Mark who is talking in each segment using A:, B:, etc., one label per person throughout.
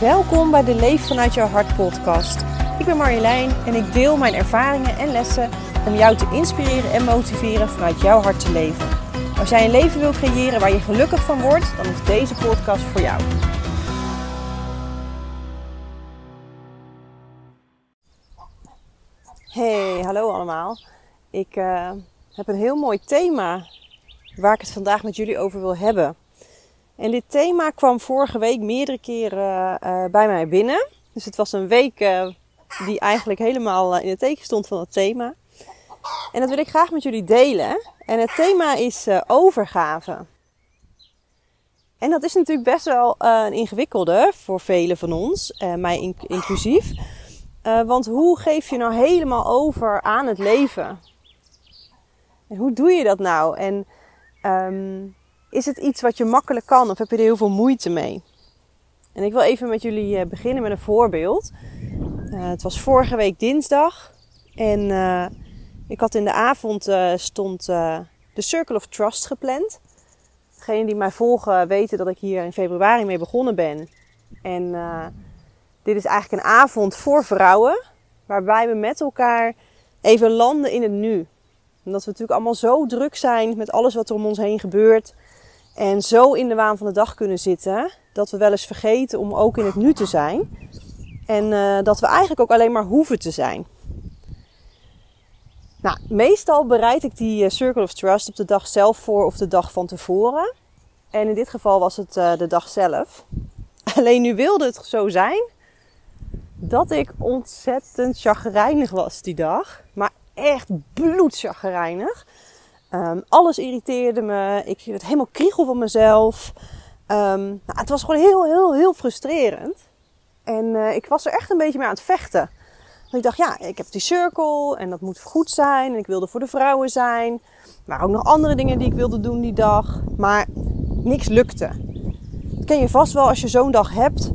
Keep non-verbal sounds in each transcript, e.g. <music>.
A: Welkom bij de Leef vanuit jouw hart podcast. Ik ben Marjolein en ik deel mijn ervaringen en lessen om jou te inspireren en motiveren vanuit jouw hart te leven. Als jij een leven wil creëren waar je gelukkig van wordt, dan is deze podcast voor jou. Hey, hallo allemaal. Ik uh, heb een heel mooi thema waar ik het vandaag met jullie over wil hebben. En dit thema kwam vorige week meerdere keren uh, bij mij binnen. Dus het was een week uh, die eigenlijk helemaal in het teken stond van het thema. En dat wil ik graag met jullie delen. En het thema is uh, overgave. En dat is natuurlijk best wel een ingewikkelde voor velen van ons, mij in inclusief. want hoe geef je nou helemaal over aan het leven? En hoe doe je dat nou? En um, is het iets wat je makkelijk kan of heb je er heel veel moeite mee? En ik wil even met jullie uh, beginnen met een voorbeeld. Uh, het was vorige week dinsdag en uh, ik had in de avond stond de Circle of Trust gepland. Degenen die mij volgen weten dat ik hier in februari mee begonnen ben. En dit is eigenlijk een avond voor vrouwen, waarbij we met elkaar even landen in het nu. Omdat we natuurlijk allemaal zo druk zijn met alles wat er om ons heen gebeurt. En zo in de waan van de dag kunnen zitten dat we wel eens vergeten om ook in het nu te zijn. En uh, dat we eigenlijk ook alleen maar hoeven te zijn. Nou, meestal bereid ik die eh, Circle of Trust op de dag zelf voor of de dag van tevoren. En in dit geval was het uh, de dag zelf. <laughs> Alleen nu wilde het zo zijn dat ik ontzettend chagrijnig was die dag. Maar echt bloedchagrijnig. Um, alles irriteerde me. Ik werd helemaal kriegel van mezelf. Um, nou, het was gewoon heel, heel, heel frustrerend. En uh, ik was er echt een beetje mee aan het vechten. Want ik dacht, ja, ik heb die cirkel en dat moet goed zijn. En ik wilde voor de vrouwen zijn. Waren ook nog andere dingen die ik wilde doen die dag. Maar niks lukte. Dat ken je vast wel als je zo'n dag hebt.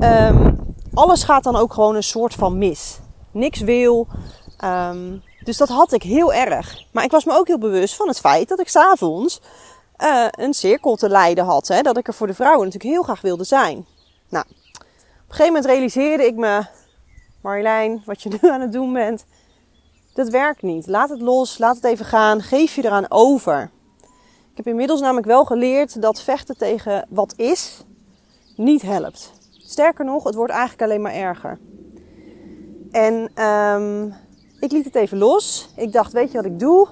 A: Um, alles gaat dan ook gewoon een soort van mis. Niks wil. Dus dat had ik heel erg. Maar ik was me ook heel bewust van het feit dat ik s'avonds uh, een cirkel te leiden had. Hè? Dat ik er voor de vrouwen natuurlijk heel graag wilde zijn. Nou, op een gegeven moment realiseerde ik me, Marjolein, wat je <laughs> nu aan het doen bent, dat werkt niet. Laat het los, laat het even gaan, geef je eraan over. Ik heb inmiddels namelijk wel geleerd dat vechten tegen wat is niet helpt. Sterker nog, het wordt eigenlijk alleen maar erger. En um, ik liet het even los. Ik dacht, weet je wat ik doe?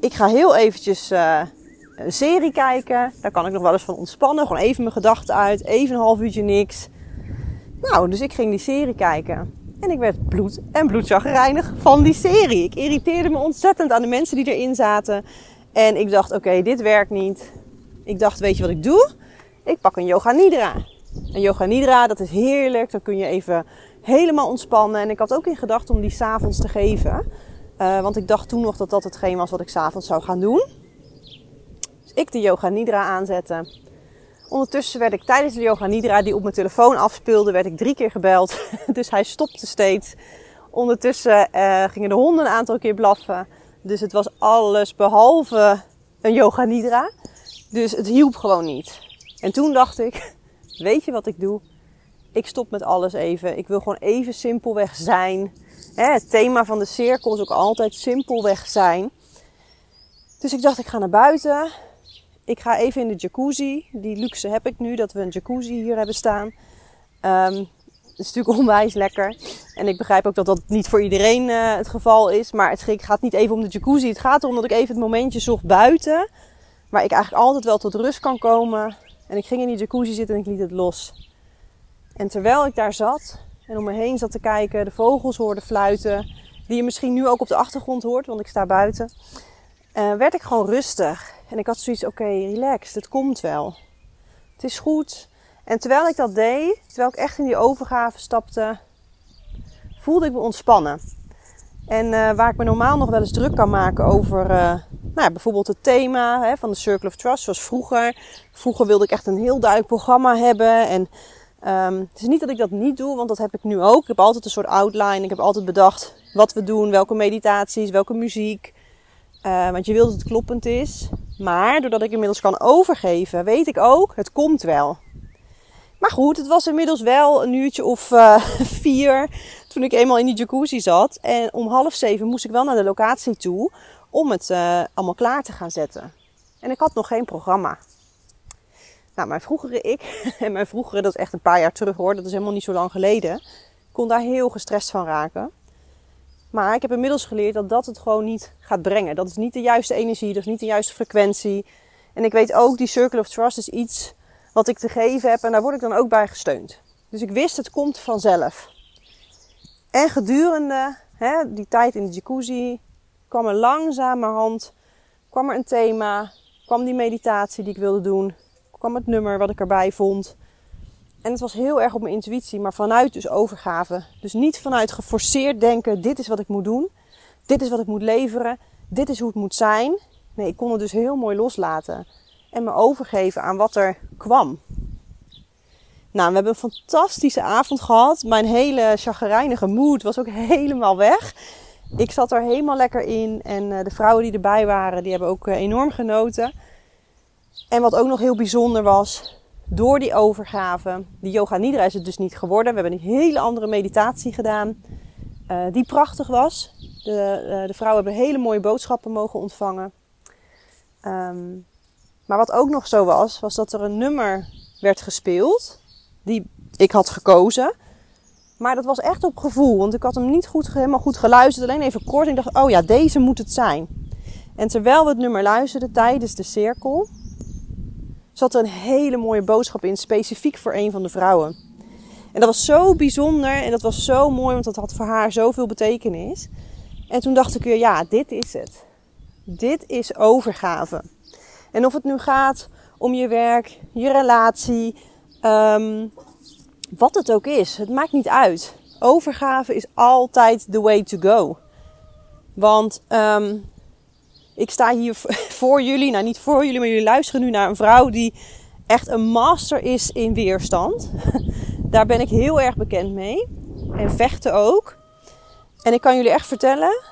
A: Ik ga heel eventjes uh, een serie kijken. Daar kan ik nog wel eens van ontspannen. Gewoon even mijn gedachten uit. Even een half uurtje niks. Nou, dus ik ging die serie kijken. En ik werd bloed en bloedzagrijnig van die serie. Ik irriteerde me ontzettend aan de mensen die erin zaten. En ik dacht, oké, dit werkt niet. Ik dacht, weet je wat ik doe? Ik pak een yoga nidra. Een yoga nidra, dat is heerlijk. Dan kun je even helemaal ontspannen. En ik had ook in gedachten om die s'avonds te geven. Uh, want ik dacht toen nog dat dat hetgeen was wat ik s'avonds zou gaan doen. Dus ik de Yoga Nidra aanzetten. Ondertussen werd ik tijdens de Yoga Nidra die op mijn telefoon afspeelde, werd ik drie keer gebeld. <laughs> dus hij stopte steeds. Ondertussen uh, gingen de honden een aantal keer blaffen. Dus het was alles behalve een Yoga Nidra. Dus het hielp gewoon niet. En toen dacht ik, <laughs> weet je wat ik doe? Ik stop met alles even. Ik wil gewoon even simpelweg zijn. het thema van de cirkel is ook altijd simpelweg zijn. Dus ik dacht, ik ga naar buiten. Ik ga even in de jacuzzi. Die luxe heb ik nu, dat we een jacuzzi hier hebben staan. Um, het is natuurlijk <laughs> onwijs lekker. En ik begrijp ook dat dat niet voor iedereen uh, het geval is. Maar het gaat niet even om de jacuzzi. Het gaat erom dat ik even het momentje zocht buiten. Waar ik eigenlijk altijd wel tot rust kan komen. En ik ging in die jacuzzi zitten en ik liet het los. En terwijl ik daar zat en om me heen zat te kijken, de vogels hoorde fluiten, die je misschien nu ook op de achtergrond hoort, want ik sta buiten, uh, werd ik gewoon rustig. En ik had zoiets, oké, relax, het komt wel. Het is goed. En terwijl ik dat deed, terwijl ik echt in die overgave stapte, voelde ik me ontspannen. En uh, waar ik me normaal nog wel eens druk kan maken over uh, nou ja, bijvoorbeeld het thema hè, van de Circle of Trust, zoals vroeger. Vroeger wilde ik echt een heel duidelijk programma hebben en Um, het is niet dat ik dat niet doe, want dat heb ik nu ook. Ik heb altijd een soort outline. Ik heb altijd bedacht wat we doen, welke meditaties, welke muziek. Uh, want je wilt dat het kloppend is. Maar doordat ik inmiddels kan overgeven, weet ik ook, het komt wel. Maar goed, het was inmiddels wel een uurtje of uh, <laughs> vier toen ik eenmaal in die jacuzzi zat. En om half zeven moest ik wel naar de locatie toe om het uh, allemaal klaar te gaan zetten. En ik had nog geen programma. Nou, mijn vroegere ik, <laughs> en mijn vroegere, dat is echt een paar jaar terug hoor, dat is helemaal niet zo lang geleden, kon daar heel gestrest van raken. Maar ik heb inmiddels geleerd dat dat het gewoon niet gaat brengen. Dat is niet de juiste energie, dat is niet de juiste frequentie. En ik weet ook, die Circle of Trust is iets wat ik te geven heb en daar word ik dan ook bij gesteund. Dus ik wist, het komt vanzelf. En gedurende hè, die tijd in de jacuzzi kwam er langzamerhand kwam er een thema, kwam die meditatie die ik wilde doen, kwam het nummer wat ik erbij vond. En het was heel erg op mijn intuïtie, maar vanuit dus overgave. Dus niet vanuit geforceerd denken, dit is wat ik moet doen, dit is wat ik moet leveren, dit is hoe het moet zijn. Nee, ik kon het dus heel mooi loslaten en me overgeven aan wat er kwam. Nou, we hebben een fantastische avond gehad. Mijn hele chagrijnige moed was ook <laughs> helemaal weg. Ik zat er helemaal lekker in en eh, de vrouwen die erbij waren, die hebben ook eh, enorm genoten. En wat ook nog heel bijzonder was, door die overgave, die yoga nidra is het dus niet geworden. We hebben een hele andere meditatie gedaan, uh, die prachtig was. De, uh, de vrouwen hebben hele mooie boodschappen mogen ontvangen. Um, maar wat ook nog zo was, was dat er een nummer werd gespeeld, die ik had gekozen. Maar dat was echt op gevoel, want ik had hem niet goed, helemaal goed geluisterd, alleen even kort. En ik dacht, oh ja, deze moet het zijn. En terwijl we het nummer luisterden tijdens de cirkel, zat er een hele mooie boodschap in, specifiek voor een van de vrouwen. En dat was zo bijzonder en dat was zo mooi, want dat had voor haar zoveel betekenis. En toen dacht ik weer, ja, dit is het. Dit is overgave. En of het nu gaat om je werk, je relatie, um, wat het ook is, het maakt niet uit. Overgave is altijd the way to go. Want um, ik sta hier <laughs> voor jullie, nou niet voor jullie, maar jullie luisteren nu naar een vrouw die echt een master is in weerstand. <laughs> Daar ben ik heel erg bekend mee. En vechten ook. En ik kan jullie echt vertellen,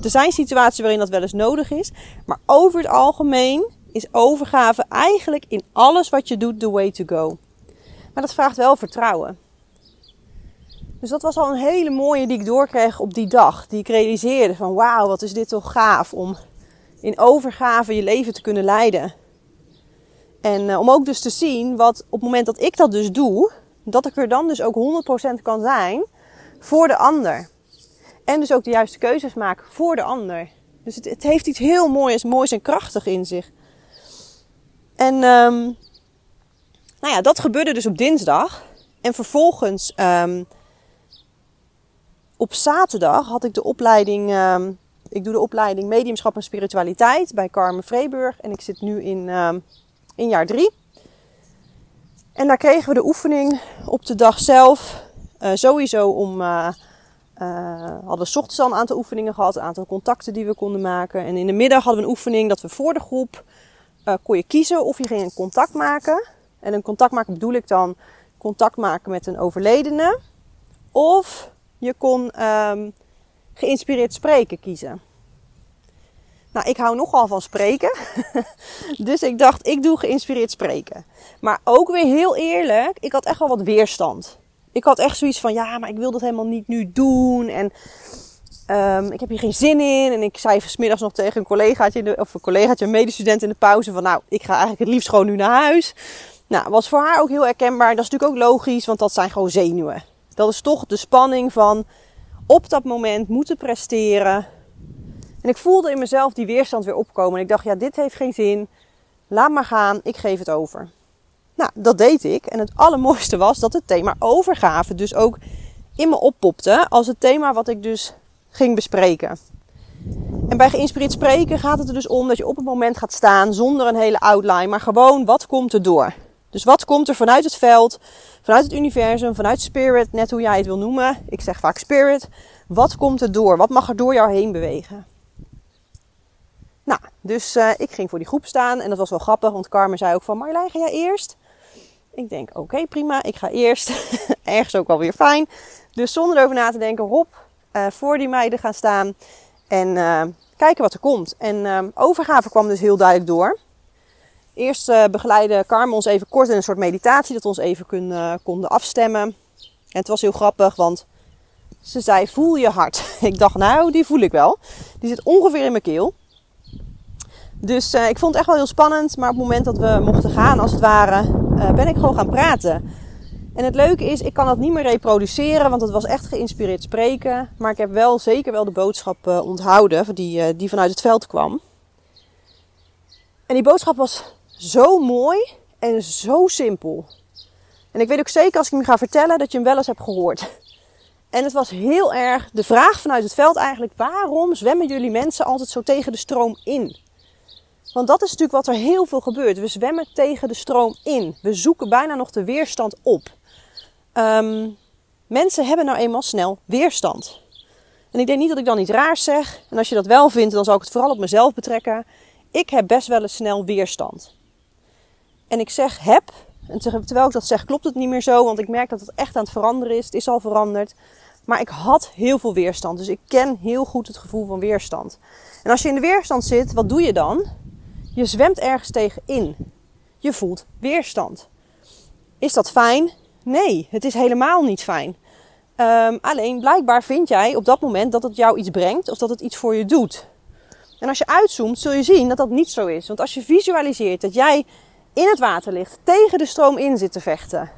A: er zijn situaties waarin dat wel eens nodig is. Maar over het algemeen is overgave eigenlijk in alles wat je doet the way to go. Maar dat vraagt wel vertrouwen. Dus dat was al een hele mooie die ik doorkreeg op die dag. Die ik realiseerde van wauw, wat is dit toch gaaf om in overgave je leven te kunnen leiden. En uh, om ook dus te zien wat op het moment dat ik dat dus doe, dat ik er dan dus ook 100% kan zijn voor de ander. En dus ook de juiste keuzes maak voor de ander. Dus het, het heeft iets heel moois, moois en krachtig in zich. En um, nou ja, dat gebeurde dus op dinsdag. En vervolgens um, op zaterdag had ik de opleiding um, ik doe de opleiding Mediumschap en Spiritualiteit bij Carmen Vreeburg. En ik zit nu in, uh, in jaar drie. En daar kregen we de oefening op de dag zelf. Uh, sowieso om. Uh, hadden we ochtends al een aantal oefeningen gehad, een aantal contacten die we konden maken. En in de middag hadden we een oefening dat we voor de groep kon je kiezen of je ging een contact maken. En een contact maken bedoel ik dan contact maken met een overledene. Of je kon um, geïnspireerd spreken kiezen. Nou, ik hou nogal van spreken. <laughs> dus ik dacht, ik doe geïnspireerd spreken. Maar ook weer heel eerlijk, ik had echt wel wat weerstand. Ik had echt zoiets van, ja, maar ik wil dat helemaal niet nu doen. En um, ik heb hier geen zin in. En ik zei vanmiddags nog tegen een collegaatje, of een collegaatje, een medestudent in de pauze van, nou, ik ga eigenlijk het liefst gewoon nu naar huis. Nou, was voor haar ook heel herkenbaar. Dat is natuurlijk ook logisch, want dat zijn gewoon zenuwen. Dat is toch de spanning van op dat moment moeten presteren. En ik voelde in mezelf die weerstand weer opkomen. En ik dacht, ja, dit heeft geen zin. Laat maar gaan, ik geef het over. Nou, dat deed ik. En het allermooiste was dat het thema overgave dus ook in me oppopte als het thema wat ik dus ging bespreken. En bij geïnspireerd spreken gaat het er dus om dat je op het moment gaat staan zonder een hele outline, maar gewoon wat komt er door. Dus wat komt er vanuit het veld, vanuit het universum, vanuit spirit, net hoe jij het wil noemen. Ik zeg vaak spirit. Wat komt er door? Wat mag er door jou heen bewegen? Nou, dus uh, ik ging voor die groep staan en dat was wel grappig, want Carmen zei ook van Marjolein, ga jij eerst? Ik denk, oké, prima, ik ga eerst. <laughs> Ergens ook wel weer fijn. Dus zonder erover na te denken, hop, uh, voor die meiden gaan staan en uh, kijken wat er komt. En overgave kwam dus heel duidelijk door. Eerst uh, begeleidde Carmen ons even kort in een soort meditatie, dat we ons even kun, konden afstemmen. En het was heel grappig, want ze zei: Voel je hart. <laughs> Ik dacht, nou, die voel ik wel. Die zit ongeveer in mijn keel. Dus uh, ik vond het echt wel heel spannend. Maar op het moment dat we mochten gaan, als het ware, ben ik gewoon gaan praten. En het leuke is, ik kan dat niet meer reproduceren, want het was echt geïnspireerd spreken. Maar ik heb wel zeker wel de boodschap onthouden die, die vanuit het veld kwam. En die boodschap was zo mooi en zo simpel. En ik weet ook zeker als ik hem ga vertellen dat je hem wel eens hebt gehoord. En het was heel erg de vraag vanuit het veld eigenlijk: waarom zwemmen jullie mensen altijd zo tegen de stroom in? Want dat is natuurlijk wat er heel veel gebeurt. We zwemmen tegen de stroom in. We zoeken bijna nog de weerstand op. Um, mensen hebben nou eenmaal snel weerstand. En ik denk niet dat ik dan iets raars zeg. En als je dat wel vindt, dan zal ik het vooral op mezelf betrekken. Ik heb best wel eens snel weerstand. En ik zeg heb. En terwijl ik dat zeg, klopt het niet meer zo. Want ik merk dat het echt aan het veranderen is. Het is al veranderd. Maar ik had heel veel weerstand. Dus ik ken heel goed het gevoel van weerstand. En als je in de weerstand zit, wat doe je dan? Je zwemt ergens tegenin. Je voelt weerstand. Is dat fijn? Nee, het is helemaal niet fijn. Um, alleen blijkbaar vind jij op dat moment dat het jou iets brengt of dat het iets voor je doet. En als je uitzoomt, zul je zien dat dat niet zo is. Want als je visualiseert dat jij in het water ligt, tegen de stroom in zit te vechten,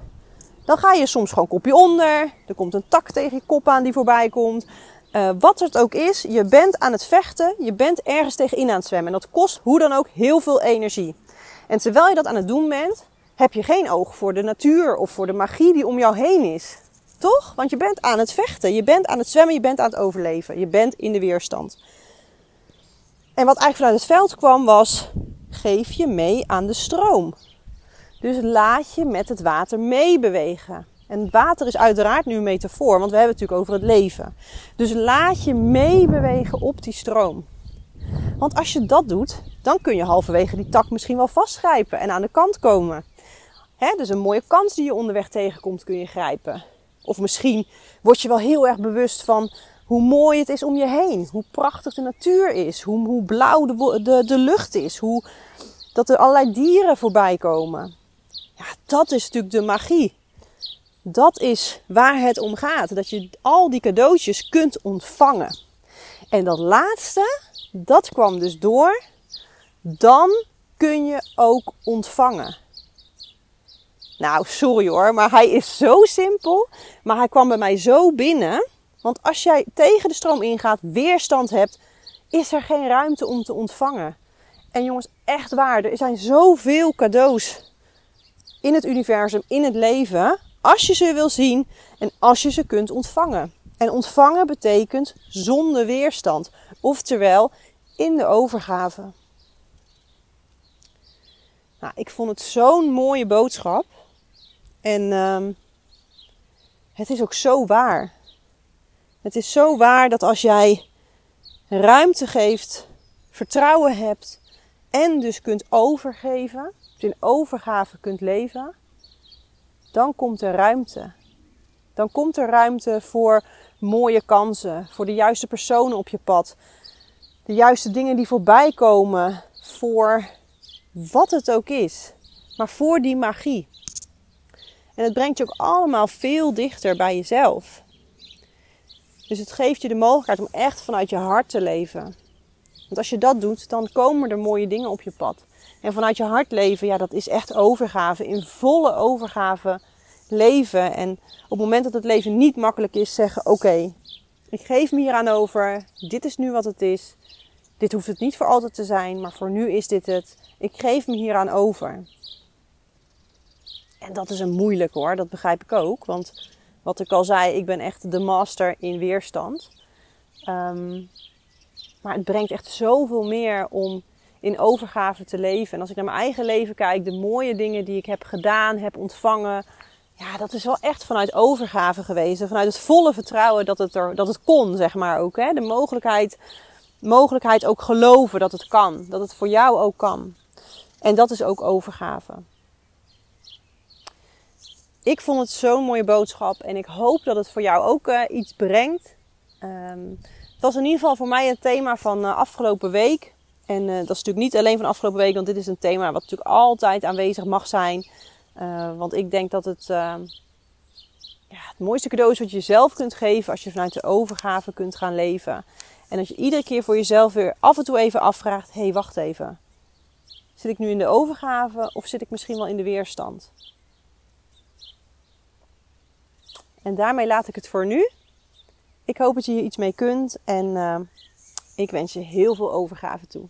A: dan ga je soms gewoon kopje onder. Er komt een tak tegen je kop aan die voorbij komt. Uh, wat het ook is, je bent aan het vechten, je bent ergens tegenin aan het zwemmen. En dat kost hoe dan ook heel veel energie. En terwijl je dat aan het doen bent, heb je geen oog voor de natuur of voor de magie die om jou heen is. Toch? Want je bent aan het vechten, je bent aan het zwemmen, je bent aan het overleven. Je bent in de weerstand. En wat eigenlijk vanuit het veld kwam was, geef je mee aan de stroom. Dus laat je met het water meebewegen. En water is uiteraard nu een metafoor, want we hebben het natuurlijk over het leven. Dus laat je meebewegen op die stroom. Want als je dat doet, dan kun je halverwege die tak misschien wel vastgrijpen en aan de kant komen. Dus een mooie kans die je onderweg tegenkomt, kun je grijpen. Of misschien word je wel heel erg bewust van hoe mooi het is om je heen. Hoe prachtig de natuur is. Hoe, hoe blauw de, de, de lucht is. Hoe, dat er allerlei dieren voorbij komen. Ja, dat is natuurlijk de magie. Dat is waar het om gaat. Dat je al die cadeautjes kunt ontvangen. En dat laatste, dat kwam dus door. Dan kun je ook ontvangen. Nou, sorry hoor, maar hij is zo simpel. Maar hij kwam bij mij zo binnen. Want als jij tegen de stroom ingaat, weerstand hebt, is er geen ruimte om te ontvangen. En jongens, echt waar, er zijn zoveel cadeaus in het universum, in het leven, als je ze wil zien en als je ze kunt ontvangen. En ontvangen betekent zonder weerstand, oftewel in de overgave. Nou, ik vond het zo'n mooie boodschap. En ehm, het is ook zo waar. Het is zo waar dat als jij ruimte geeft, vertrouwen hebt en dus kunt overgeven, dus in overgave kunt leven, dan komt er ruimte. Dan komt er ruimte voor mooie kansen, voor de juiste personen op je pad, de juiste dingen die voorbij komen, voor wat het ook is, maar voor die magie. En het brengt je ook allemaal veel dichter bij jezelf. Dus het geeft je de mogelijkheid om echt vanuit je hart te leven. Want als je dat doet, dan komen er mooie dingen op je pad. En vanuit je hart leven, ja, dat is echt overgave. In volle overgave leven. En op het moment dat het leven niet makkelijk is, zeggen: Oké, ik geef me hier aan over. Dit is nu wat het is. Dit hoeft het niet voor altijd te zijn, maar voor nu is dit het. Ik geef me hier aan over. En dat is een moeilijk hoor, dat begrijp ik ook. Want wat ik al zei, ik ben echt de master in weerstand. Ehm, maar het brengt echt zoveel meer om in overgave te leven. En als ik naar mijn eigen leven kijk, de mooie dingen die ik heb gedaan, heb ontvangen. Ja, dat is wel echt vanuit overgave geweest. Vanuit het volle vertrouwen dat het, er, dat het kon, zeg maar ook. Hè? De mogelijkheid, mogelijkheid ook geloven dat het kan. Dat het voor jou ook kan. En dat is ook overgave ik vond het zo'n mooie boodschap en ik hoop dat het voor jou ook uh, iets brengt. Um, het was in ieder geval voor mij het thema van uh, afgelopen week. En uh, dat is natuurlijk niet alleen van afgelopen week, want dit is een thema wat natuurlijk altijd aanwezig mag zijn. Want ik denk dat het, uh, ja, het mooiste cadeau is wat je jezelf kunt geven als je vanuit de overgave kunt gaan leven. En dat je iedere keer voor jezelf weer af en toe even afvraagt: hé, hey, wacht even. Zit ik nu in de overgave of zit ik misschien wel in de weerstand? En daarmee laat ik het voor nu. Ik hoop dat je hier iets mee kunt en uh, ik wens je heel veel overgave toe.